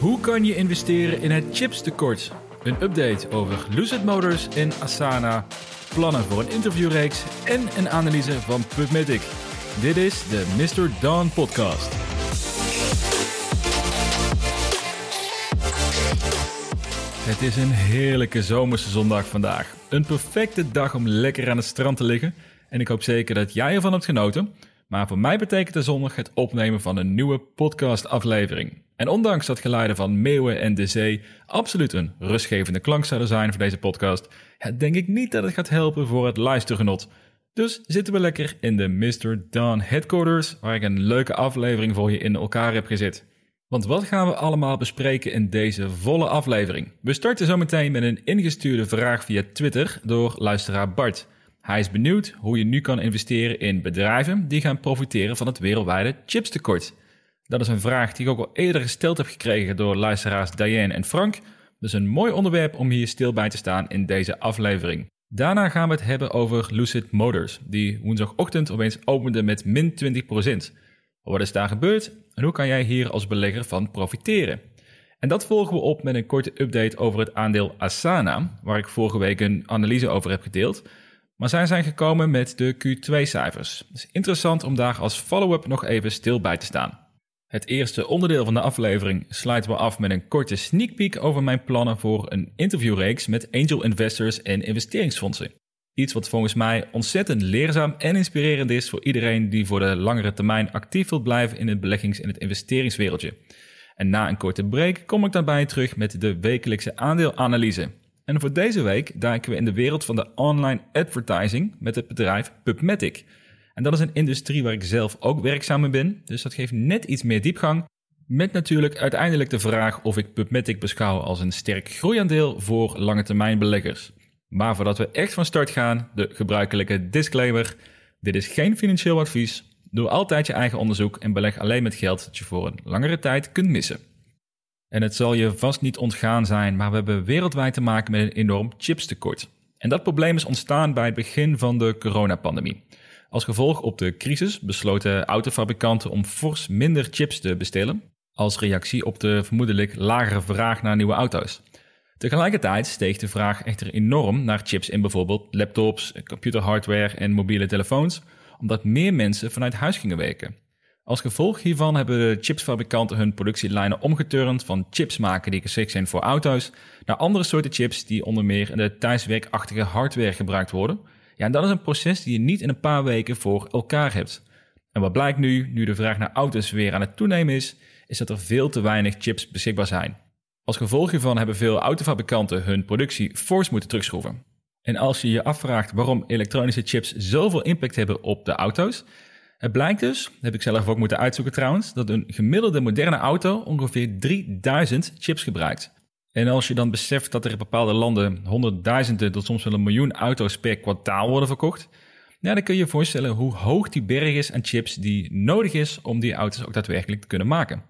Hoe kan je investeren in het chipstekort? Een update over Lucid Motors en Asana, plannen voor een interviewreeks en een analyse van Pubmatic. Dit is de Mr. Dawn podcast. Het is een heerlijke zomerse zondag vandaag. Een perfecte dag om lekker aan het strand te liggen. En ik hoop zeker dat jij ervan hebt genoten. Maar voor mij betekent de zondag het opnemen van een nieuwe podcast-aflevering. En ondanks dat geluiden van meeuwen en de zee absoluut een rustgevende klank zouden zijn voor deze podcast, denk ik niet dat het gaat helpen voor het luistergenot. Dus zitten we lekker in de Mr. Dawn Headquarters, waar ik een leuke aflevering voor je in elkaar heb gezet. Want wat gaan we allemaal bespreken in deze volle aflevering? We starten zometeen met een ingestuurde vraag via Twitter door luisteraar Bart. Hij is benieuwd hoe je nu kan investeren in bedrijven die gaan profiteren van het wereldwijde chipstekort. Dat is een vraag die ik ook al eerder gesteld heb gekregen door luisteraars Diane en Frank. Dus een mooi onderwerp om hier stil bij te staan in deze aflevering. Daarna gaan we het hebben over Lucid Motors, die woensdagochtend opeens opende met min 20%. Wat is daar gebeurd en hoe kan jij hier als belegger van profiteren? En dat volgen we op met een korte update over het aandeel Asana, waar ik vorige week een analyse over heb gedeeld. Maar zij zijn gekomen met de Q2-cijfers. Het is interessant om daar als follow-up nog even stil bij te staan. Het eerste onderdeel van de aflevering sluiten we af met een korte sneak peek over mijn plannen voor een interviewreeks met angel investors en investeringsfondsen. Iets wat volgens mij ontzettend leerzaam en inspirerend is voor iedereen die voor de langere termijn actief wil blijven in het beleggings- en het investeringswereldje. En na een korte break kom ik daarbij terug met de wekelijkse aandeelanalyse. En voor deze week duiken we in de wereld van de online advertising met het bedrijf PubMatic. En dat is een industrie waar ik zelf ook werkzaam in ben, dus dat geeft net iets meer diepgang. Met natuurlijk uiteindelijk de vraag of ik PubMatic beschouw als een sterk groeiaandeel voor lange termijn beleggers. Maar voordat we echt van start gaan, de gebruikelijke disclaimer. Dit is geen financieel advies. Doe altijd je eigen onderzoek en beleg alleen met geld dat je voor een langere tijd kunt missen. En het zal je vast niet ontgaan zijn, maar we hebben wereldwijd te maken met een enorm chipstekort. En dat probleem is ontstaan bij het begin van de coronapandemie. Als gevolg op de crisis besloten autofabrikanten om fors minder chips te bestellen, als reactie op de vermoedelijk lagere vraag naar nieuwe auto's. Tegelijkertijd steeg de vraag echter enorm naar chips in bijvoorbeeld laptops, computerhardware en mobiele telefoons, omdat meer mensen vanuit huis gingen werken. Als gevolg hiervan hebben de chipsfabrikanten hun productielijnen omgeturnd van chips maken die geschikt zijn voor auto's naar andere soorten chips die onder meer in de thuiswerkachtige hardware gebruikt worden. Ja, en dat is een proces die je niet in een paar weken voor elkaar hebt. En wat blijkt nu, nu de vraag naar auto's weer aan het toenemen is, is dat er veel te weinig chips beschikbaar zijn. Als gevolg hiervan hebben veel autofabrikanten hun productie fors moeten terugschroeven. En als je je afvraagt waarom elektronische chips zoveel impact hebben op de auto's, het blijkt dus, heb ik zelf ook moeten uitzoeken trouwens, dat een gemiddelde moderne auto ongeveer 3000 chips gebruikt. En als je dan beseft dat er in bepaalde landen honderdduizenden tot soms wel een miljoen auto's per kwartaal worden verkocht, dan kun je je voorstellen hoe hoog die berg is aan chips die nodig is om die auto's ook daadwerkelijk te kunnen maken.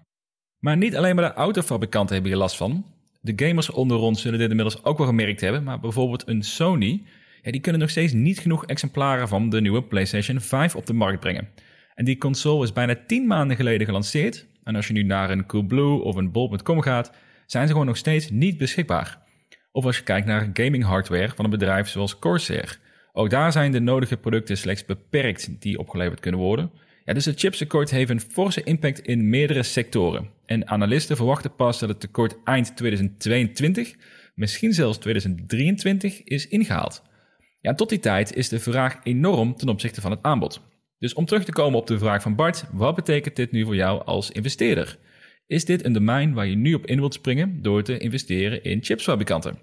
Maar niet alleen maar de autofabrikanten hebben hier last van. De gamers onder ons zullen dit inmiddels ook wel gemerkt hebben, maar bijvoorbeeld een Sony, ja, die kunnen nog steeds niet genoeg exemplaren van de nieuwe PlayStation 5 op de markt brengen. En die console is bijna 10 maanden geleden gelanceerd. En als je nu naar een Coolblue of een Bol.com gaat, zijn ze gewoon nog steeds niet beschikbaar. Of als je kijkt naar gaming hardware van een bedrijf zoals Corsair. Ook daar zijn de nodige producten slechts beperkt die opgeleverd kunnen worden. Ja, dus het chipstekort heeft een forse impact in meerdere sectoren. En analisten verwachten pas dat het tekort eind 2022, misschien zelfs 2023, is ingehaald. Ja, tot die tijd is de vraag enorm ten opzichte van het aanbod. Dus om terug te komen op de vraag van Bart, wat betekent dit nu voor jou als investeerder? Is dit een domein waar je nu op in wilt springen door te investeren in chipsfabrikanten?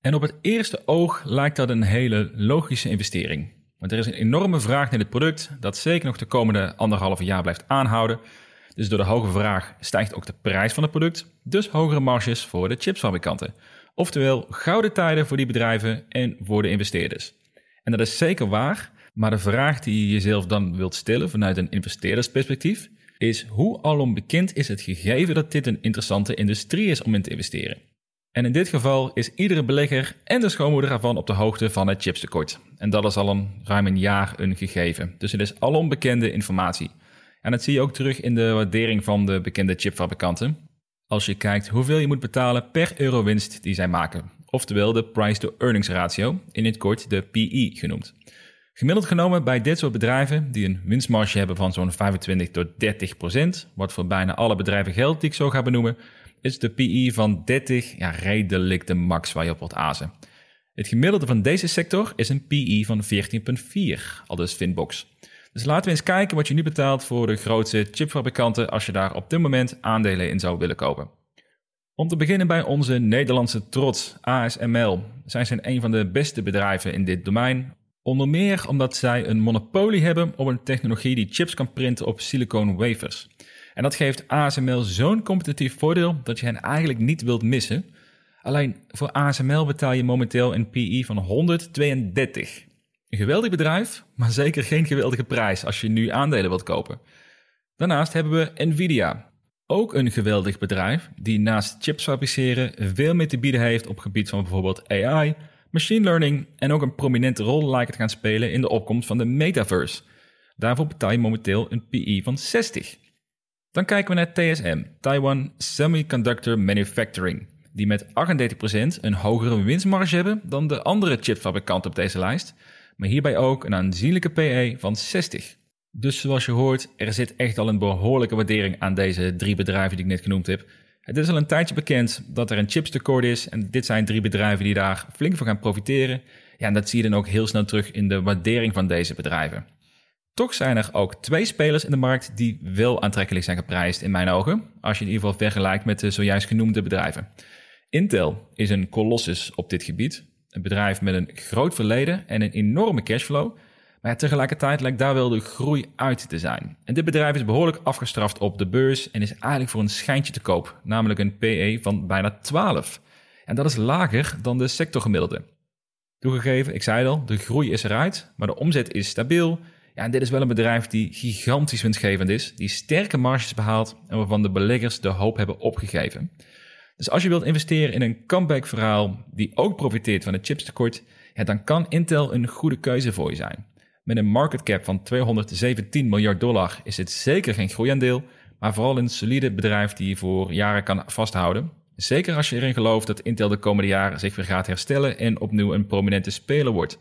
En op het eerste oog lijkt dat een hele logische investering. Want er is een enorme vraag naar dit product dat zeker nog de komende anderhalve jaar blijft aanhouden. Dus door de hoge vraag stijgt ook de prijs van het product, dus hogere marges voor de chipsfabrikanten. Oftewel gouden tijden voor die bedrijven en voor de investeerders. En dat is zeker waar, maar de vraag die je jezelf dan wilt stellen vanuit een investeerdersperspectief is hoe alom bekend is het gegeven dat dit een interessante industrie is om in te investeren. En in dit geval is iedere belegger en de schoonmoeder ervan op de hoogte van het chipstekort. En dat is al een ruim een jaar een gegeven. Dus het is alom bekende informatie. En dat zie je ook terug in de waardering van de bekende chipfabrikanten. als je kijkt hoeveel je moet betalen per euro winst die zij maken. Oftewel de price-to-earnings ratio, in het kort de PE genoemd. Gemiddeld genomen bij dit soort bedrijven, die een winstmarge hebben van zo'n 25 tot 30 procent, wat voor bijna alle bedrijven geldt die ik zo ga benoemen, is de PE van 30 ja, redelijk de max waar je op wordt azen. Het gemiddelde van deze sector is een PE van 14,4, al dus Finbox. Dus laten we eens kijken wat je nu betaalt voor de grootste chipfabrikanten als je daar op dit moment aandelen in zou willen kopen. Om te beginnen bij onze Nederlandse trots, ASML. Zij zijn een van de beste bedrijven in dit domein. Onder meer omdat zij een monopolie hebben op een technologie die chips kan printen op silicone wafers. En dat geeft ASML zo'n competitief voordeel dat je hen eigenlijk niet wilt missen. Alleen voor ASML betaal je momenteel een PE van 132. Een geweldig bedrijf, maar zeker geen geweldige prijs als je nu aandelen wilt kopen. Daarnaast hebben we Nvidia. Ook een geweldig bedrijf die naast chips fabriceren veel meer te bieden heeft op gebied van bijvoorbeeld AI, machine learning en ook een prominente rol lijkt te gaan spelen in de opkomst van de metaverse. Daarvoor betaal je momenteel een PE van 60. Dan kijken we naar TSM, Taiwan Semiconductor Manufacturing, die met 38% een hogere winstmarge hebben dan de andere chipfabrikanten op deze lijst, maar hierbij ook een aanzienlijke PE van 60. Dus zoals je hoort, er zit echt al een behoorlijke waardering aan deze drie bedrijven die ik net genoemd heb. Het is al een tijdje bekend dat er een chipstekort is en dit zijn drie bedrijven die daar flink van gaan profiteren. Ja, en dat zie je dan ook heel snel terug in de waardering van deze bedrijven. Toch zijn er ook twee spelers in de markt die wel aantrekkelijk zijn geprijsd in mijn ogen, als je in ieder geval vergelijkt met de zojuist genoemde bedrijven. Intel is een kolossus op dit gebied, een bedrijf met een groot verleden en een enorme cashflow, maar tegelijkertijd lijkt daar wel de groei uit te zijn. En dit bedrijf is behoorlijk afgestraft op de beurs en is eigenlijk voor een schijntje te koop, namelijk een PE van bijna 12. En dat is lager dan de sectorgemiddelde. Toegegeven, ik zei al, de groei is eruit, maar de omzet is stabiel ja, en dit is wel een bedrijf die gigantisch winstgevend is, die sterke marges behaalt en waarvan de beleggers de hoop hebben opgegeven. Dus als je wilt investeren in een comeback verhaal die ook profiteert van het chipstekort, ja, dan kan Intel een goede keuze voor je zijn. Met een market cap van 217 miljard dollar is het zeker geen groeiaandeel, maar vooral een solide bedrijf die je voor jaren kan vasthouden. Zeker als je erin gelooft dat Intel de komende jaren zich weer gaat herstellen en opnieuw een prominente speler wordt.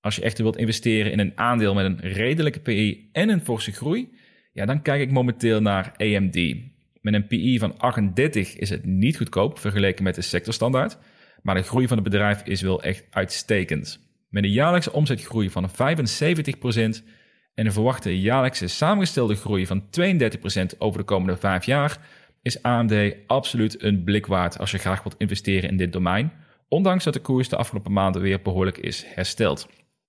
Als je echt wilt investeren in een aandeel met een redelijke PE en een forse groei, ja, dan kijk ik momenteel naar AMD. Met een PE van 38 is het niet goedkoop vergeleken met de sectorstandaard, maar de groei van het bedrijf is wel echt uitstekend. Met een jaarlijkse omzetgroei van 75% en een verwachte jaarlijkse samengestelde groei van 32% over de komende 5 jaar, is AMD absoluut een blik waard als je graag wilt investeren in dit domein, ondanks dat de koers de afgelopen maanden weer behoorlijk is hersteld.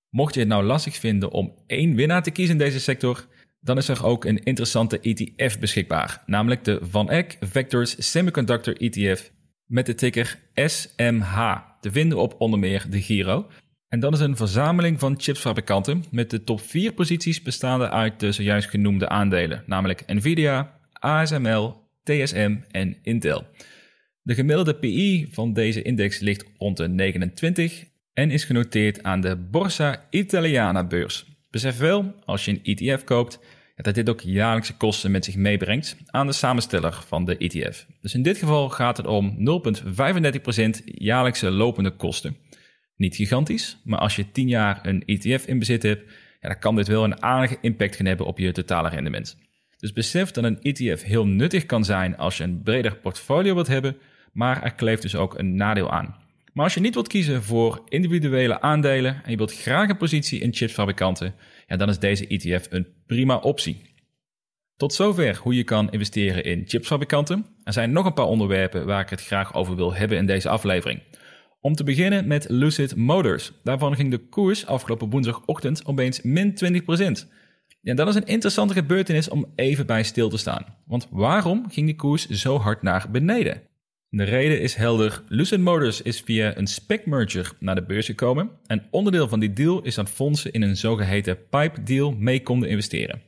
Mocht je het nou lastig vinden om één winnaar te kiezen in deze sector, dan is er ook een interessante ETF beschikbaar, namelijk de Van Eck Vectors Semiconductor ETF met de ticker SMH, te vinden op onder meer de Giro. En dat is een verzameling van chipsfabrikanten met de top 4 posities bestaande uit de zojuist genoemde aandelen, namelijk Nvidia, ASML, TSM en Intel. De gemiddelde PI van deze index ligt rond de 29 en is genoteerd aan de Borsa Italiana beurs. Besef wel, als je een ETF koopt, dat dit ook jaarlijkse kosten met zich meebrengt aan de samensteller van de ETF. Dus in dit geval gaat het om 0,35% jaarlijkse lopende kosten. Niet gigantisch, maar als je 10 jaar een ETF in bezit hebt, ja, dan kan dit wel een aardige impact gaan hebben op je totale rendement. Dus besef dat een ETF heel nuttig kan zijn als je een breder portfolio wilt hebben, maar er kleeft dus ook een nadeel aan. Maar als je niet wilt kiezen voor individuele aandelen en je wilt graag een positie in chipsfabrikanten, ja, dan is deze ETF een prima optie. Tot zover hoe je kan investeren in chipsfabrikanten. Er zijn nog een paar onderwerpen waar ik het graag over wil hebben in deze aflevering. Om te beginnen met Lucid Motors. Daarvan ging de koers afgelopen woensdagochtend opeens min 20%. Ja, dat is een interessante gebeurtenis om even bij stil te staan. Want waarom ging die koers zo hard naar beneden? De reden is helder. Lucid Motors is via een spec merger naar de beurs gekomen. En onderdeel van die deal is dat fondsen in een zogeheten PIPE deal mee konden investeren.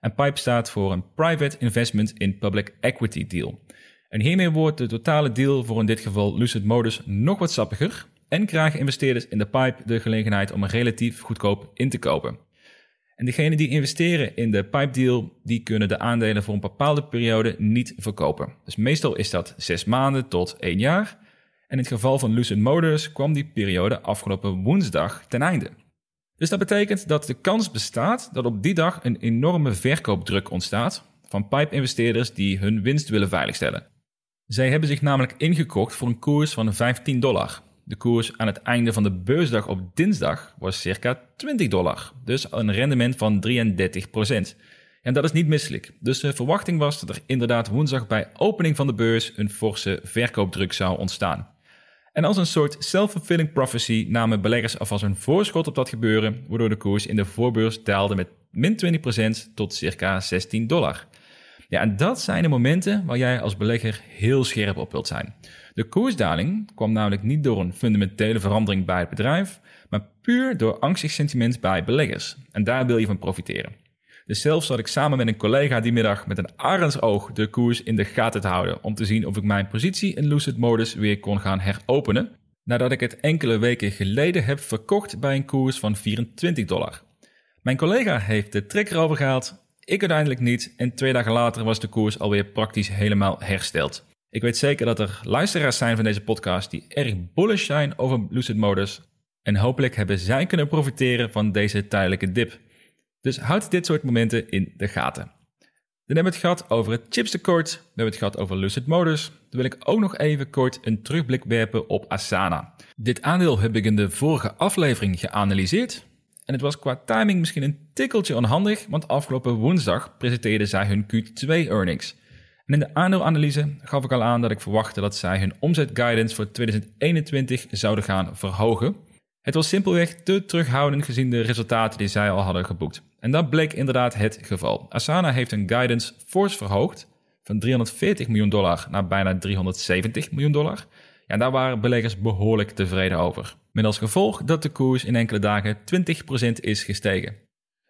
En PIPE staat voor een Private Investment in Public Equity Deal. En hiermee wordt de totale deal voor in dit geval Lucid Motors nog wat sappiger en krijgen investeerders in de pipe de gelegenheid om relatief goedkoop in te kopen. En degenen die investeren in de pipe deal, die kunnen de aandelen voor een bepaalde periode niet verkopen. Dus meestal is dat zes maanden tot één jaar. En in het geval van Lucid Motors kwam die periode afgelopen woensdag ten einde. Dus dat betekent dat de kans bestaat dat op die dag een enorme verkoopdruk ontstaat van pipe-investeerders die hun winst willen veiligstellen. Zij hebben zich namelijk ingekocht voor een koers van 15 dollar. De koers aan het einde van de beursdag op dinsdag was circa 20 dollar, dus een rendement van 33% En dat is niet misselijk. Dus de verwachting was dat er inderdaad woensdag bij opening van de beurs een forse verkoopdruk zou ontstaan. En als een soort self-fulfilling prophecy namen beleggers alvast een voorschot op dat gebeuren, waardoor de koers in de voorbeurs daalde met min 20% tot circa 16 dollar. Ja, en dat zijn de momenten waar jij als belegger heel scherp op wilt zijn. De koersdaling kwam namelijk niet door een fundamentele verandering bij het bedrijf, maar puur door angstig sentiment bij beleggers. En daar wil je van profiteren. Dus zelfs zat ik samen met een collega die middag met een arendsoog de koers in de gaten te houden om te zien of ik mijn positie in Lucid Modus weer kon gaan heropenen, nadat ik het enkele weken geleden heb verkocht bij een koers van 24 dollar. Mijn collega heeft de trek erover gehaald, ik uiteindelijk niet en twee dagen later was de koers alweer praktisch helemaal hersteld. Ik weet zeker dat er luisteraars zijn van deze podcast die erg bullish zijn over Lucid Modus en hopelijk hebben zij kunnen profiteren van deze tijdelijke dip. Dus houd dit soort momenten in de gaten. Dan hebben we het gehad over het chipstekort, we hebben het gehad over Lucid Motors. Dan wil ik ook nog even kort een terugblik werpen op Asana. Dit aandeel heb ik in de vorige aflevering geanalyseerd. En het was qua timing misschien een tikkeltje onhandig, want afgelopen woensdag presenteerden zij hun Q2-earnings. En in de aandeelanalyse gaf ik al aan dat ik verwachtte dat zij hun omzetguidance voor 2021 zouden gaan verhogen. Het was simpelweg te terughoudend gezien de resultaten die zij al hadden geboekt. En dat bleek inderdaad het geval. Asana heeft hun guidance fors verhoogd van 340 miljoen dollar naar bijna 370 miljoen dollar. Ja, daar waren beleggers behoorlijk tevreden over. Met als gevolg dat de koers in enkele dagen 20% is gestegen.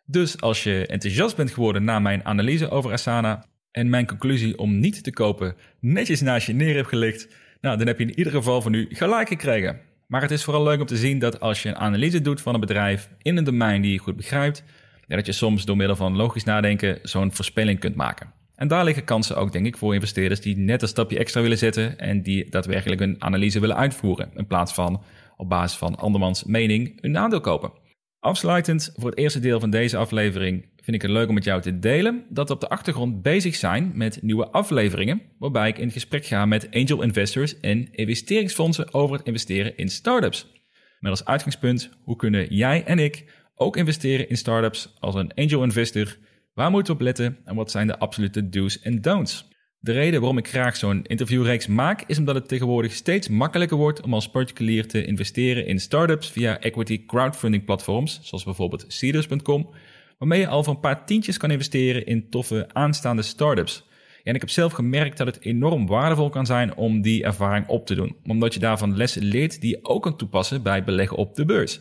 Dus als je enthousiast bent geworden na mijn analyse over Asana en mijn conclusie om niet te kopen netjes naast je neer hebt gelegd, nou, dan heb je in ieder geval van nu gelijk gekregen. Maar het is vooral leuk om te zien dat als je een analyse doet van een bedrijf in een domein die je goed begrijpt, dat je soms door middel van logisch nadenken zo'n voorspelling kunt maken. En daar liggen kansen ook, denk ik, voor investeerders die net een stapje extra willen zetten en die daadwerkelijk een analyse willen uitvoeren, in plaats van op basis van andermans mening een aandeel kopen. Afsluitend voor het eerste deel van deze aflevering vind ik het leuk om met jou te delen dat we op de achtergrond bezig zijn met nieuwe afleveringen, waarbij ik in gesprek ga met angel investors en investeringsfondsen over het investeren in startups. Met als uitgangspunt, hoe kunnen jij en ik ook investeren in startups als een angel investor? Waar moeten we op letten en wat zijn de absolute do's en don'ts? De reden waarom ik graag zo'n interviewreeks maak is omdat het tegenwoordig steeds makkelijker wordt om als particulier te investeren in startups via equity crowdfunding platforms, zoals bijvoorbeeld Seeders.com, waarmee je al voor een paar tientjes kan investeren in toffe aanstaande startups. En ik heb zelf gemerkt dat het enorm waardevol kan zijn om die ervaring op te doen, omdat je daarvan lessen leert die je ook kan toepassen bij beleggen op de beurs.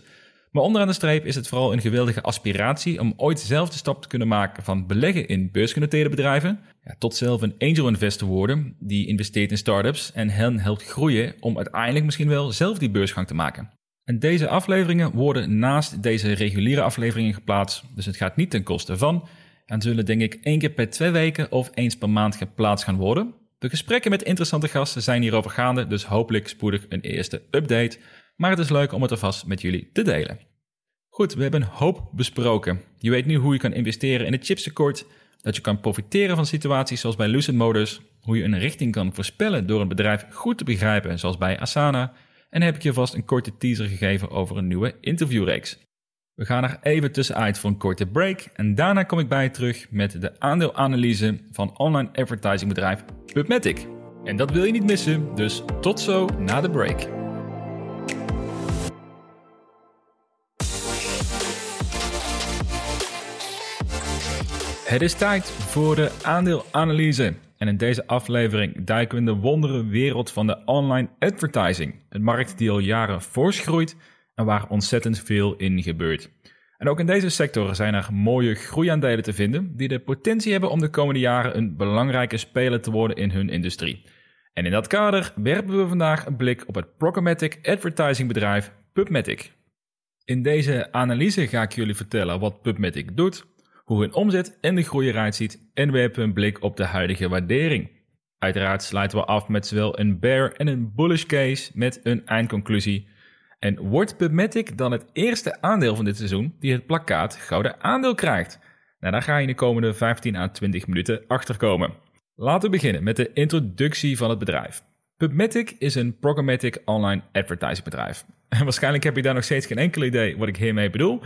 Maar onderaan de streep is het vooral een geweldige aspiratie om ooit zelf de stap te kunnen maken van beleggen in beursgenoteerde bedrijven ja, tot zelf een angel investor worden die investeert in startups en hen helpt groeien om uiteindelijk misschien wel zelf die beursgang te maken. En deze afleveringen worden naast deze reguliere afleveringen geplaatst, dus het gaat niet ten koste van en zullen denk ik één keer per twee weken of eens per maand geplaatst gaan worden. De gesprekken met interessante gasten zijn hierover gaande, dus hopelijk spoedig een eerste update. Maar het is leuk om het alvast met jullie te delen. Goed, we hebben een hoop besproken. Je weet nu hoe je kan investeren in het chipstekort, dat je kan profiteren van situaties zoals bij Lucid Motors, hoe je een richting kan voorspellen door een bedrijf goed te begrijpen, zoals bij Asana, en heb ik je vast een korte teaser gegeven over een nieuwe interviewreeks. We gaan er even tussenuit voor een korte break en daarna kom ik bij je terug met de aandeelanalyse van online advertisingbedrijf PubMatic. En dat wil je niet missen, dus tot zo na de break. Het is tijd voor de aandeelanalyse. En in deze aflevering duiken we in de wondere wereld van de online advertising. Een markt die al jaren fors groeit en waar ontzettend veel in gebeurt. En ook in deze sector zijn er mooie groeiaandelen te vinden die de potentie hebben om de komende jaren een belangrijke speler te worden in hun industrie. En in dat kader werpen we vandaag een blik op het programmatic advertising bedrijf PubMatic. In deze analyse ga ik jullie vertellen wat PubMatic doet, hoe hun omzet en de groei eruit ziet en werpen een blik op de huidige waardering. Uiteraard sluiten we af met zowel een bear en een bullish case met een eindconclusie. En wordt PubMatic dan het eerste aandeel van dit seizoen die het plakkaat gouden aandeel krijgt? Nou, daar ga je in de komende 15 à 20 minuten achterkomen. Laten we beginnen met de introductie van het bedrijf. PubMatic is een programmatic online advertising bedrijf. En waarschijnlijk heb je daar nog steeds geen enkel idee wat ik hiermee bedoel.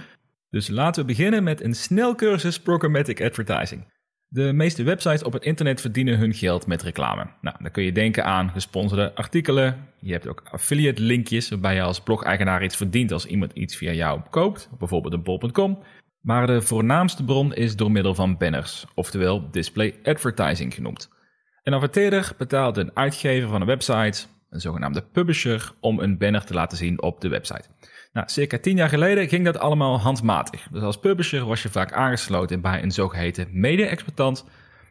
Dus laten we beginnen met een snelcursus programmatic advertising. De meeste websites op het internet verdienen hun geld met reclame. Nou, dan kun je denken aan gesponsorde artikelen. Je hebt ook affiliate linkjes waarbij je als blog-eigenaar iets verdient als iemand iets via jou koopt, bijvoorbeeld een bol.com. Maar de voornaamste bron is door middel van banners, oftewel display advertising genoemd. Een adverteerder betaalt een uitgever van een website, een zogenaamde publisher, om een banner te laten zien op de website. Nou, circa tien jaar geleden ging dat allemaal handmatig. Dus als publisher was je vaak aangesloten bij een zogeheten media-exploitant.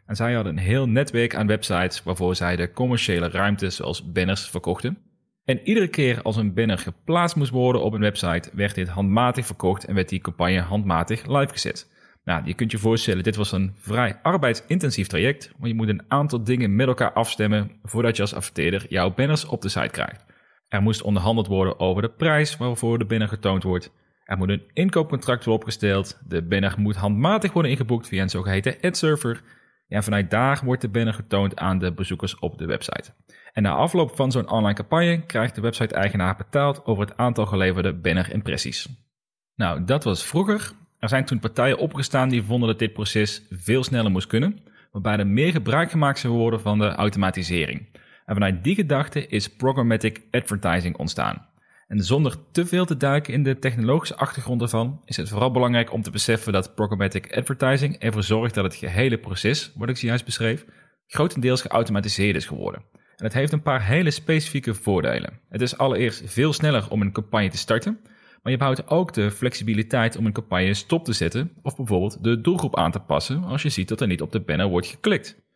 En zij hadden een heel netwerk aan websites waarvoor zij de commerciële ruimte zoals banners verkochten. En iedere keer als een banner geplaatst moest worden op een website, werd dit handmatig verkocht en werd die campagne handmatig live gezet. Nou, je kunt je voorstellen, dit was een vrij arbeidsintensief traject, want je moet een aantal dingen met elkaar afstemmen voordat je als adverteerder jouw banners op de site krijgt. Er moest onderhandeld worden over de prijs waarvoor de banner getoond wordt. Er moet een inkoopcontract worden opgesteld. De banner moet handmatig worden ingeboekt via een zogeheten ad server. En vanuit daar wordt de banner getoond aan de bezoekers op de website. En na afloop van zo'n online campagne krijgt de website-eigenaar betaald over het aantal geleverde banner-impressies. Nou, dat was vroeger. Er zijn toen partijen opgestaan die vonden dat dit proces veel sneller moest kunnen, waarbij er meer gebruik gemaakt zou worden van de automatisering. En vanuit die gedachte is programmatic advertising ontstaan. En zonder te veel te duiken in de technologische achtergrond ervan, is het vooral belangrijk om te beseffen dat programmatic advertising ervoor zorgt dat het gehele proces, wat ik zojuist beschreef, grotendeels geautomatiseerd is geworden. En het heeft een paar hele specifieke voordelen. Het is allereerst veel sneller om een campagne te starten, maar je behoudt ook de flexibiliteit om een campagne stop te zetten of bijvoorbeeld de doelgroep aan te passen als je ziet dat er niet op de banner wordt geklikt.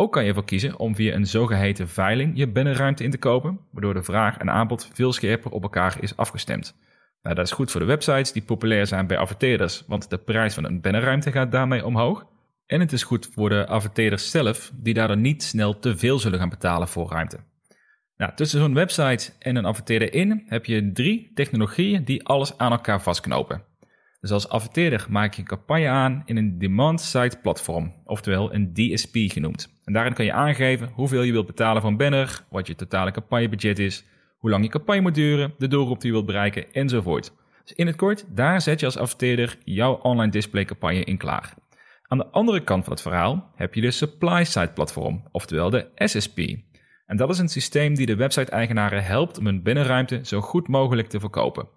Ook kan je ervoor kiezen om via een zogeheten veiling je bannerruimte in te kopen, waardoor de vraag en aanbod veel scherper op elkaar is afgestemd. Nou, dat is goed voor de websites die populair zijn bij adverteerders, want de prijs van een bannerruimte gaat daarmee omhoog. En het is goed voor de adverteerders zelf, die daardoor niet snel te veel zullen gaan betalen voor ruimte. Nou, tussen zo'n website en een adverteerder in heb je drie technologieën die alles aan elkaar vastknopen. Dus als adverteerder maak je een campagne aan in een demand-side platform, oftewel een DSP genoemd. En daarin kan je aangeven hoeveel je wilt betalen voor een banner, wat je totale campagnebudget is, hoe lang je campagne moet duren, de doelgroep die je wilt bereiken enzovoort. Dus in het kort, daar zet je als adverteerder jouw online display campagne in klaar. Aan de andere kant van het verhaal heb je de supply-side platform, oftewel de SSP. En dat is een systeem die de website-eigenaren helpt om hun binnenruimte zo goed mogelijk te verkopen.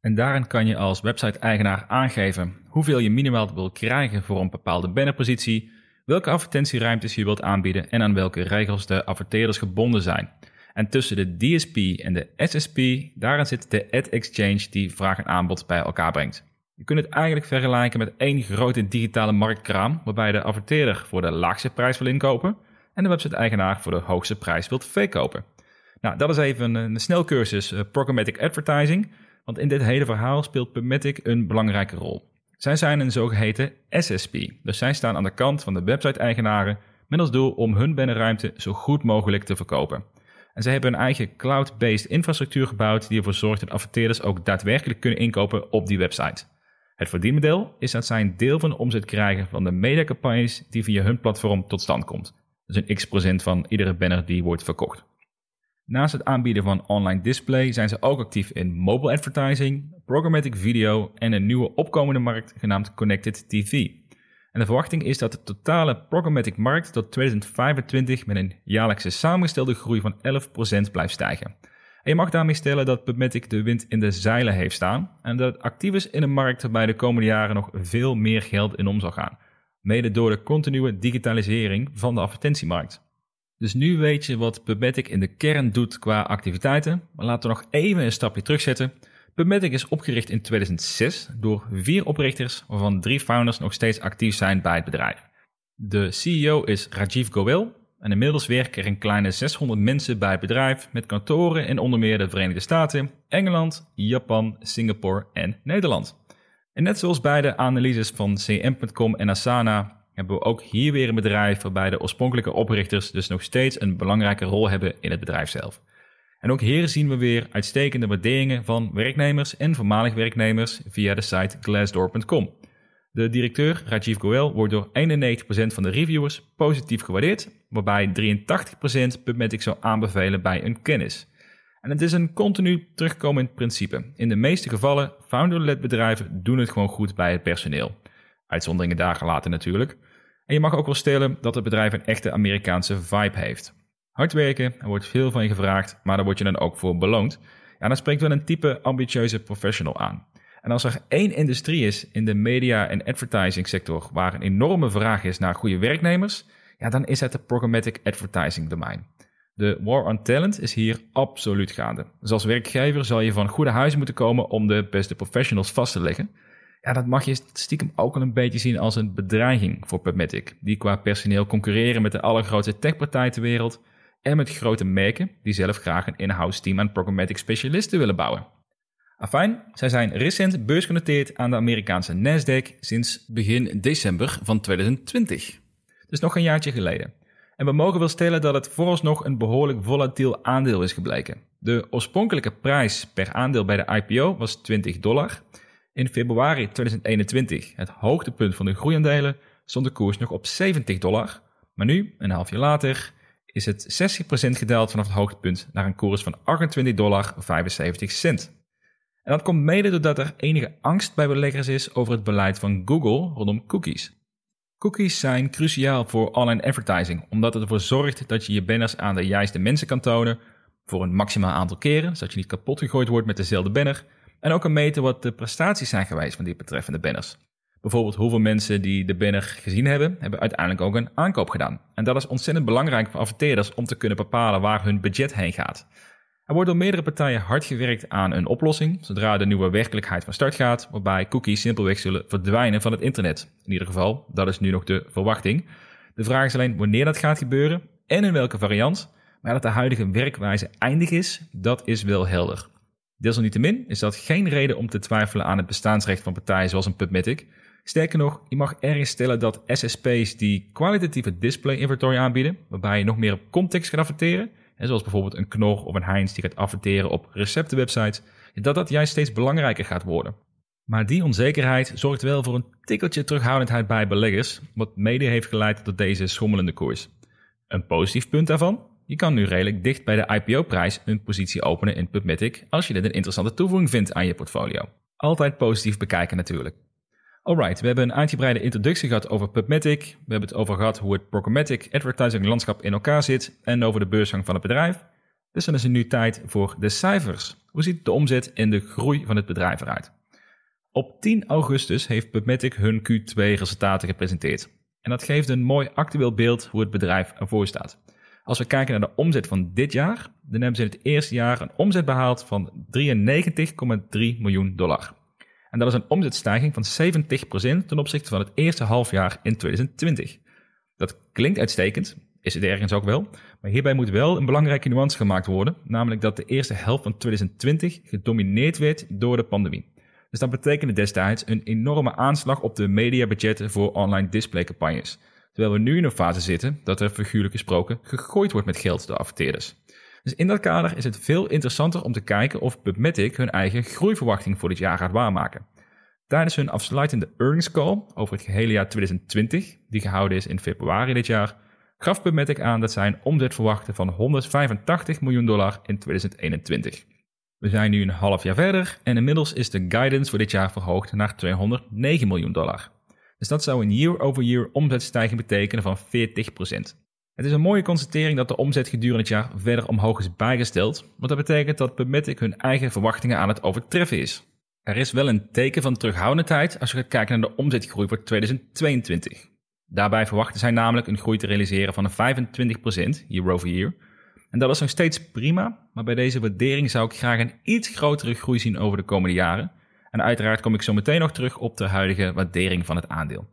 En daarin kan je als website-eigenaar aangeven hoeveel je minimaal wil krijgen voor een bepaalde bannerpositie, welke advertentieruimtes je wilt aanbieden en aan welke regels de adverteerders gebonden zijn. En tussen de DSP en de SSP, daarin zit de Ad Exchange die vraag en aanbod bij elkaar brengt. Je kunt het eigenlijk vergelijken met één grote digitale marktkraam, waarbij de adverteerder voor de laagste prijs wil inkopen en de website-eigenaar voor de hoogste prijs wilt verkopen. Nou, dat is even een snelcursus uh, Programmatic Advertising, want in dit hele verhaal speelt Pubmatic een belangrijke rol. Zij zijn een zogeheten SSP, dus zij staan aan de kant van de website-eigenaren met als doel om hun binnenruimte zo goed mogelijk te verkopen. En zij hebben een eigen cloud-based infrastructuur gebouwd die ervoor zorgt dat adverteerders ook daadwerkelijk kunnen inkopen op die website. Het verdienmodel is dat zij een deel van de omzet krijgen van de mediacampagnes die via hun platform tot stand komt. Dus een x procent van iedere banner die wordt verkocht. Naast het aanbieden van online display zijn ze ook actief in mobile advertising, programmatic video en een nieuwe opkomende markt genaamd Connected TV. En de verwachting is dat de totale programmatic markt tot 2025 met een jaarlijkse samengestelde groei van 11% blijft stijgen. En je mag daarmee stellen dat PubMatic de wind in de zeilen heeft staan en dat het actief is in een markt waarbij de komende jaren nog veel meer geld in om zal gaan. Mede door de continue digitalisering van de advertentiemarkt. Dus nu weet je wat PubMatic in de kern doet qua activiteiten. Maar laten we nog even een stapje terugzetten. PubMatic is opgericht in 2006 door vier oprichters, waarvan drie founders nog steeds actief zijn bij het bedrijf. De CEO is Rajiv Goel En inmiddels werken er een kleine 600 mensen bij het bedrijf met kantoren in onder meer de Verenigde Staten, Engeland, Japan, Singapore en Nederland. En net zoals bij de analyses van CM.com en Asana hebben we ook hier weer een bedrijf waarbij de oorspronkelijke oprichters dus nog steeds een belangrijke rol hebben in het bedrijf zelf. En ook hier zien we weer uitstekende waarderingen van werknemers en voormalig werknemers via de site glassdoor.com. De directeur Rajiv Goel wordt door 91% van de reviewers positief gewaardeerd, waarbij 83% PubMatic zou aanbevelen bij een kennis. En het is een continu terugkomend principe. In de meeste gevallen, founder-led bedrijven doen het gewoon goed bij het personeel. Uitzonderingen daar gelaten natuurlijk. En je mag ook wel stellen dat het bedrijf een echte Amerikaanse vibe heeft. Hard werken, er wordt veel van je gevraagd, maar daar word je dan ook voor beloond. Ja, dan spreekt wel een type ambitieuze professional aan. En als er één industrie is in de media- en advertising sector waar een enorme vraag is naar goede werknemers, ja, dan is het de programmatic advertising domein. De war on talent is hier absoluut gaande. Dus als werkgever zal je van goede huizen moeten komen om de beste professionals vast te leggen. Ja, dat mag je stiekem ook al een beetje zien als een bedreiging voor PubMatic, die qua personeel concurreren met de allergrootste techpartijen ter wereld en met grote merken die zelf graag een in-house team aan programmatic specialisten willen bouwen. Afijn, zij zijn recent beursgenoteerd aan de Amerikaanse Nasdaq sinds begin december van 2020. Dus nog een jaartje geleden. En we mogen wel stellen dat het vooralsnog een behoorlijk volatiel aandeel is gebleken. De oorspronkelijke prijs per aandeel bij de IPO was 20 dollar. In februari 2021, het hoogtepunt van de groeiaandelen, stond de koers nog op 70 dollar. Maar nu, een half jaar later, is het 60% gedaald vanaf het hoogtepunt naar een koers van 28 dollar 75 cent. En dat komt mede doordat er enige angst bij beleggers is over het beleid van Google rondom cookies. Cookies zijn cruciaal voor online advertising, omdat het ervoor zorgt dat je je banners aan de juiste mensen kan tonen voor een maximaal aantal keren, zodat je niet kapot gegooid wordt met dezelfde banner, en ook kan meten wat de prestaties zijn geweest van die betreffende banners. Bijvoorbeeld hoeveel mensen die de banner gezien hebben, hebben uiteindelijk ook een aankoop gedaan. En dat is ontzettend belangrijk voor adverteerders om te kunnen bepalen waar hun budget heen gaat. Er wordt door meerdere partijen hard gewerkt aan een oplossing zodra de nieuwe werkelijkheid van start gaat, waarbij cookies simpelweg zullen verdwijnen van het internet. In ieder geval, dat is nu nog de verwachting. De vraag is alleen wanneer dat gaat gebeuren en in welke variant. Maar dat de huidige werkwijze eindig is, dat is wel helder. Desalniettemin is dat geen reden om te twijfelen aan het bestaansrecht van partijen zoals een PubMatic. Sterker nog, je mag ergens stellen dat SSP's die kwalitatieve display inventory aanbieden, waarbij je nog meer op context gaat adverteren, zoals bijvoorbeeld een Knor of een Heinz die gaat adverteren op receptenwebsites, dat dat juist steeds belangrijker gaat worden. Maar die onzekerheid zorgt wel voor een tikkeltje terughoudendheid bij beleggers, wat mede heeft geleid tot deze schommelende koers. Een positief punt daarvan? Je kan nu redelijk dicht bij de IPO-prijs een positie openen in PubMatic als je dit een interessante toevoeging vindt aan je portfolio. Altijd positief bekijken natuurlijk. Alright, we hebben een uitgebreide introductie gehad over PubMatic. We hebben het over gehad hoe het programmatic advertising landschap in elkaar zit en over de beursgang van het bedrijf. Dus dan is het nu tijd voor de cijfers. Hoe ziet de omzet en de groei van het bedrijf eruit? Op 10 augustus heeft PubMatic hun Q2-resultaten gepresenteerd. En dat geeft een mooi actueel beeld hoe het bedrijf ervoor staat. Als we kijken naar de omzet van dit jaar, dan hebben ze in het eerste jaar een omzet behaald van 93,3 miljoen dollar. En dat is een omzetstijging van 70% ten opzichte van het eerste halfjaar in 2020. Dat klinkt uitstekend, is het ergens ook wel, maar hierbij moet wel een belangrijke nuance gemaakt worden, namelijk dat de eerste helft van 2020 gedomineerd werd door de pandemie. Dus dat betekende destijds een enorme aanslag op de mediabudgetten voor online displaycampagnes. Terwijl we nu in een fase zitten dat er figuurlijk gesproken gegooid wordt met geld door adverteerders. Dus in dat kader is het veel interessanter om te kijken of PubMatic hun eigen groeiverwachting voor dit jaar gaat waarmaken. Tijdens hun afsluitende earnings call over het gehele jaar 2020, die gehouden is in februari dit jaar, gaf PubMatic aan dat zij een omzet verwachten van 185 miljoen dollar in 2021. We zijn nu een half jaar verder en inmiddels is de guidance voor dit jaar verhoogd naar 209 miljoen dollar. Dus dat zou een year-over-year omzetstijging betekenen van 40%. Het is een mooie constatering dat de omzet gedurende het jaar verder omhoog is bijgesteld, want dat betekent dat Pubmatic hun eigen verwachtingen aan het overtreffen is. Er is wel een teken van terughoudendheid als je gaat kijken naar de omzetgroei voor 2022. Daarbij verwachten zij namelijk een groei te realiseren van 25% year over year. En dat is nog steeds prima, maar bij deze waardering zou ik graag een iets grotere groei zien over de komende jaren. En uiteraard kom ik zo meteen nog terug op de huidige waardering van het aandeel.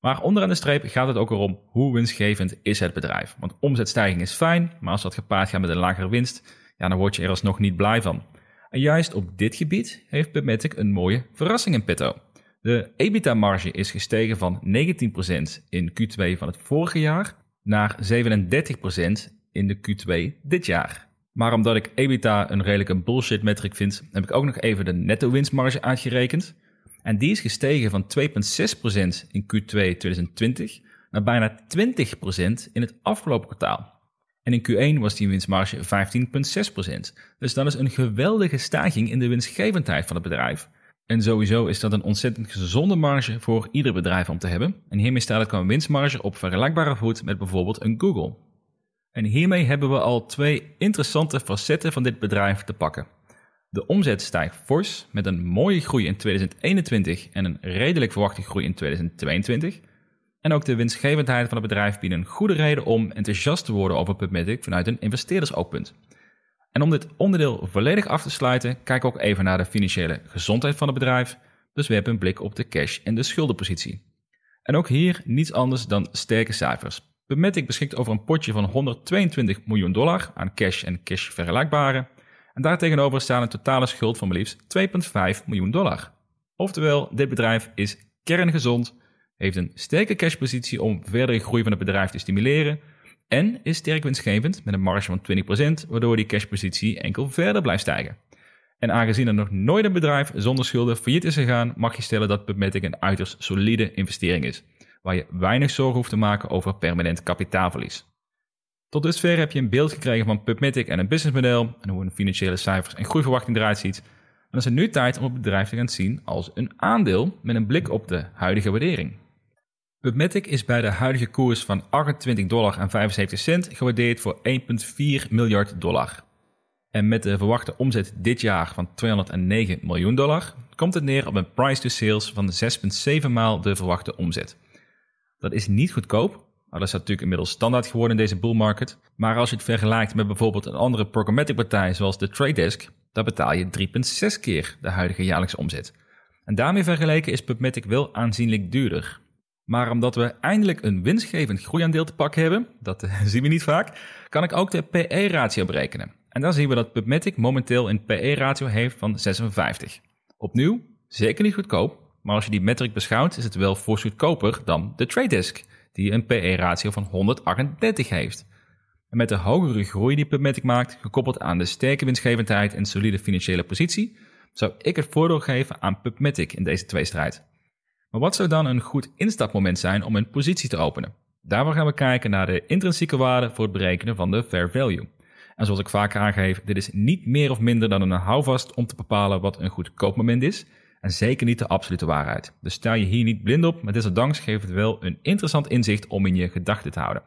Maar onderaan de streep gaat het ook erom hoe winstgevend is het bedrijf. Want omzetstijging is fijn, maar als dat gepaard gaat met een lagere winst, ja, dan word je er alsnog niet blij van. En juist op dit gebied heeft Pubmatic een mooie verrassing in petto. De EBITDA-marge is gestegen van 19% in Q2 van het vorige jaar naar 37% in de Q2 dit jaar. Maar omdat ik EBITDA een redelijke bullshit metric vind, heb ik ook nog even de netto winstmarge uitgerekend. En die is gestegen van 2,6% in Q2 2020 naar bijna 20% in het afgelopen kwartaal. En in Q1 was die winstmarge 15,6%. Dus dat is een geweldige stijging in de winstgevendheid van het bedrijf. En sowieso is dat een ontzettend gezonde marge voor ieder bedrijf om te hebben. En hiermee staat het qua winstmarge op vergelijkbare voet met bijvoorbeeld een Google. En hiermee hebben we al twee interessante facetten van dit bedrijf te pakken. De omzet stijgt fors met een mooie groei in 2021 en een redelijk verwachte groei in 2022. En ook de winstgevendheid van het bedrijf biedt een goede reden om enthousiast te worden over PubMatic vanuit een investeerdersoogpunt. En om dit onderdeel volledig af te sluiten, kijk ook even naar de financiële gezondheid van het bedrijf. Dus we hebben een blik op de cash en de schuldenpositie. En ook hier niets anders dan sterke cijfers. PubMatic beschikt over een potje van 122 miljoen dollar aan cash en cash vergelijkbare. En daartegenover staat een totale schuld van maar liefst 2,5 miljoen dollar. Oftewel, dit bedrijf is kerngezond, heeft een sterke cashpositie om verdere groei van het bedrijf te stimuleren en is sterk winstgevend met een marge van 20%, waardoor die cashpositie enkel verder blijft stijgen. En aangezien er nog nooit een bedrijf zonder schulden failliet is gegaan, mag je stellen dat PubMatic een uiterst solide investering is, waar je weinig zorgen hoeft te maken over permanent kapitaalverlies. Tot dusver heb je een beeld gekregen van PubMatic en een businessmodel en hoe een financiële cijfers en groeiverwachting eruit ziet. Dan is het nu tijd om het bedrijf te gaan zien als een aandeel met een blik op de huidige waardering. PubMatic is bij de huidige koers van 28 dollar en 75 cent gewaardeerd voor 1,4 miljard dollar. En met de verwachte omzet dit jaar van 209 miljoen dollar komt het neer op een price to sales van 6,7 maal de verwachte omzet. Dat is niet goedkoop, maar dat is natuurlijk inmiddels standaard geworden in deze bull market. Maar als je het vergelijkt met bijvoorbeeld een andere programmatic partij zoals de Trade Desk, dan betaal je 3,6 keer de huidige jaarlijkse omzet. En daarmee vergeleken is PubMatic wel aanzienlijk duurder. Maar omdat we eindelijk een winstgevend groeiaandeel te pakken hebben, dat eh, zien we niet vaak, kan ik ook de PE-ratio berekenen. En dan zien we dat PubMatic momenteel een PE-ratio heeft van 56. Opnieuw, zeker niet goedkoop, maar als je die metric beschouwt, is het wel fors goedkoper dan de Trade Desk, die een PE-ratio van 138 heeft. En met de hogere groei die PubMatic maakt, gekoppeld aan de sterke winstgevendheid en solide financiële positie, zou ik het voordeel geven aan PubMatic in deze tweestrijd. Maar wat zou dan een goed instapmoment zijn om een positie te openen? Daarvoor gaan we kijken naar de intrinsieke waarde voor het berekenen van de fair value. En zoals ik vaak aangeef, dit is niet meer of minder dan een houvast om te bepalen wat een goed koopmoment is. En zeker niet de absolute waarheid. Dus stel je hier niet blind op, maar desondanks geeft het wel een interessant inzicht om in je gedachten te houden.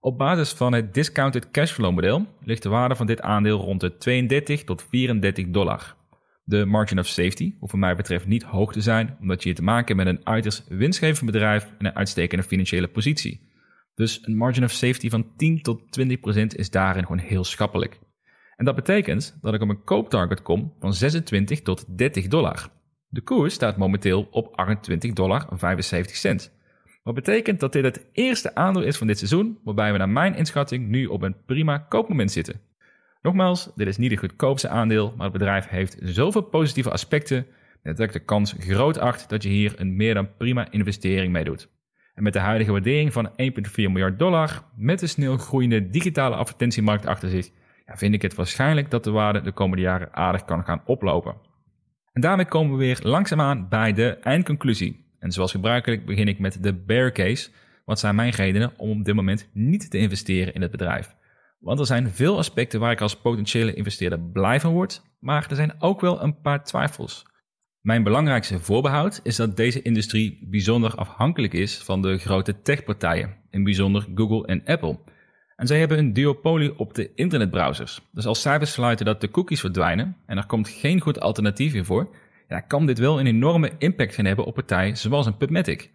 Op basis van het discounted cashflow model ligt de waarde van dit aandeel rond de 32 tot 34 dollar. De margin of safety hoeft voor mij betreft niet hoog te zijn, omdat je hier te maken hebt met een uiterst winstgevend bedrijf en een uitstekende financiële positie. Dus een margin of safety van 10 tot 20 procent is daarin gewoon heel schappelijk. En dat betekent dat ik op een kooptarget kom van 26 tot 30 dollar. De koers staat momenteel op 28 dollar 75 cent. Wat betekent dat dit het eerste aandeel is van dit seizoen waarbij we naar mijn inschatting nu op een prima koopmoment zitten. Nogmaals, dit is niet het goedkoopste aandeel, maar het bedrijf heeft zoveel positieve aspecten dat ik de kans groot acht dat je hier een meer dan prima investering mee doet. En met de huidige waardering van 1,4 miljard dollar, met de snel groeiende digitale advertentiemarkt achter zich, ja, vind ik het waarschijnlijk dat de waarde de komende jaren aardig kan gaan oplopen. En daarmee komen we weer langzaamaan bij de eindconclusie. En zoals gebruikelijk begin ik met de bear case. Wat zijn mijn redenen om op dit moment niet te investeren in het bedrijf? Want er zijn veel aspecten waar ik als potentiële investeerder blij van word, maar er zijn ook wel een paar twijfels. Mijn belangrijkste voorbehoud is dat deze industrie bijzonder afhankelijk is van de grote techpartijen, in bijzonder Google en Apple. En zij hebben een duopolie op de internetbrowsers. Dus als zij besluiten dat de cookies verdwijnen en er komt geen goed alternatief meer voor, ja, kan dit wel een enorme impact gaan hebben op partijen zoals een PubMatic.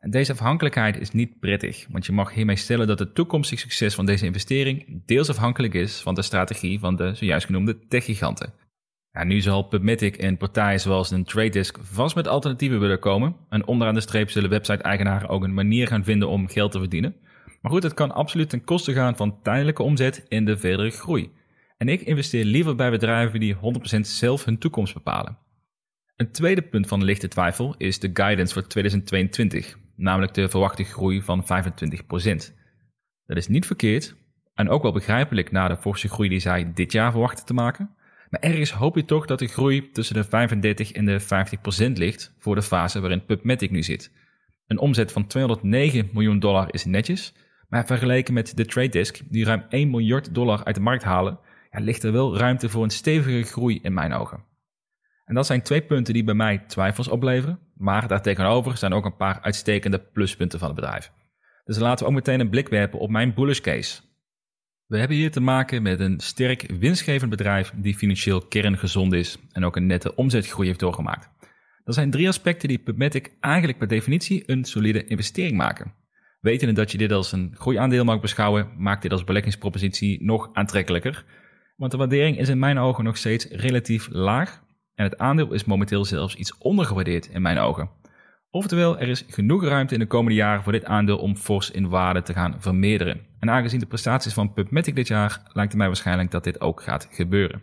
En deze afhankelijkheid is niet prettig, want je mag hiermee stellen dat het toekomstig succes van deze investering deels afhankelijk is van de strategie van de zojuist genoemde techgiganten. nu zal PubMatic en partijen zoals een Trade Desk vast met alternatieven willen komen. En onderaan de streep zullen website-eigenaren ook een manier gaan vinden om geld te verdienen. Maar goed, het kan absoluut ten koste gaan van tijdelijke omzet en de verdere groei. En ik investeer liever bij bedrijven die 100% zelf hun toekomst bepalen. Een tweede punt van lichte twijfel is de guidance voor 2022, namelijk de verwachte groei van 25%. Dat is niet verkeerd en ook wel begrijpelijk na de forse groei die zij dit jaar verwachten te maken. Maar ergens hoop je toch dat de groei tussen de 35 en de 50% ligt voor de fase waarin PubMatic nu zit. Een omzet van 209 miljoen dollar is netjes, maar vergeleken met de Trade Desk, die ruim 1 miljard dollar uit de markt halen, ja, ligt er wel ruimte voor een stevige groei in mijn ogen. En dat zijn twee punten die bij mij twijfels opleveren, maar daartegenover zijn ook een paar uitstekende pluspunten van het bedrijf. Dus laten we ook meteen een blik werpen op mijn bullish case. We hebben hier te maken met een sterk winstgevend bedrijf die financieel kerngezond is en ook een nette omzetgroei heeft doorgemaakt. Dat zijn drie aspecten die PubMatic eigenlijk per definitie een solide investering maken. Wetende dat je dit als een groeiaandeel mag beschouwen, maakt dit als beleggingspropositie nog aantrekkelijker. Want de waardering is in mijn ogen nog steeds relatief laag en het aandeel is momenteel zelfs iets ondergewaardeerd in mijn ogen. Oftewel, er is genoeg ruimte in de komende jaren voor dit aandeel om fors in waarde te gaan vermeerderen. En aangezien de prestaties van PubMatic dit jaar, lijkt het mij waarschijnlijk dat dit ook gaat gebeuren.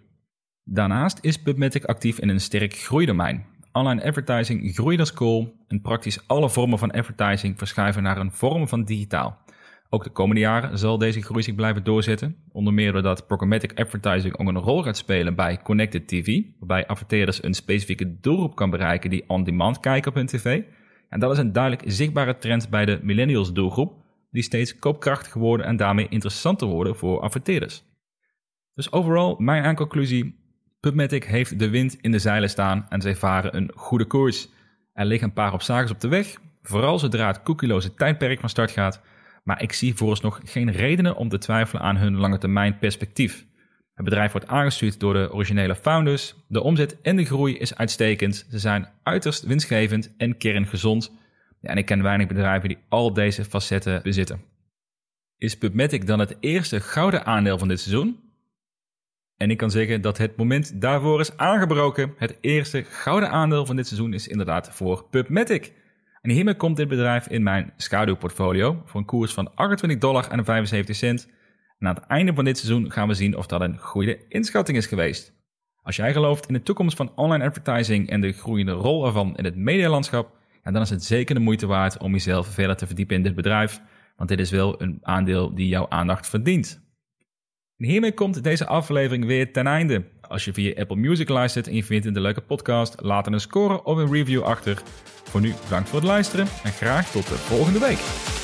Daarnaast is PubMatic actief in een sterk groeidomein. Online advertising groeit als kool en praktisch alle vormen van advertising verschuiven naar een vorm van digitaal. Ook de komende jaren zal deze groei zich blijven doorzetten. Onder meer doordat programmatic advertising ook een rol gaat spelen bij Connected TV, waarbij adverteerders een specifieke doelgroep kan bereiken die on-demand kijken op hun tv. En dat is een duidelijk zichtbare trend bij de millennials doelgroep, die steeds koopkrachtiger worden en daarmee interessanter worden voor adverteerders. Dus overal, mijn aanconclusie, PubMatic heeft de wind in de zeilen staan en zij varen een goede koers. Er liggen een paar obstakels op de weg, vooral zodra het cookieloze tijdperk van start gaat, maar ik zie vooralsnog geen redenen om te twijfelen aan hun lange termijn perspectief. Het bedrijf wordt aangestuurd door de originele founders. De omzet en de groei is uitstekend. Ze zijn uiterst winstgevend en kerngezond. Ja, en ik ken weinig bedrijven die al deze facetten bezitten. Is PubMatic dan het eerste gouden aandeel van dit seizoen? En ik kan zeggen dat het moment daarvoor is aangebroken. Het eerste gouden aandeel van dit seizoen is inderdaad voor PubMatic. En hiermee komt dit bedrijf in mijn schaduwportfolio voor een koers van 28 dollar en 75 cent. En aan het einde van dit seizoen gaan we zien of dat een goede inschatting is geweest. Als jij gelooft in de toekomst van online advertising en de groeiende rol ervan in het medialandschap, dan is het zeker de moeite waard om jezelf verder te verdiepen in dit bedrijf, want dit is wel een aandeel die jouw aandacht verdient. Hiermee komt deze aflevering weer ten einde. Als je via Apple Music luistert en je vindt een leuke podcast, laat een score of een review achter. Voor nu bedankt voor het luisteren en graag tot de volgende week.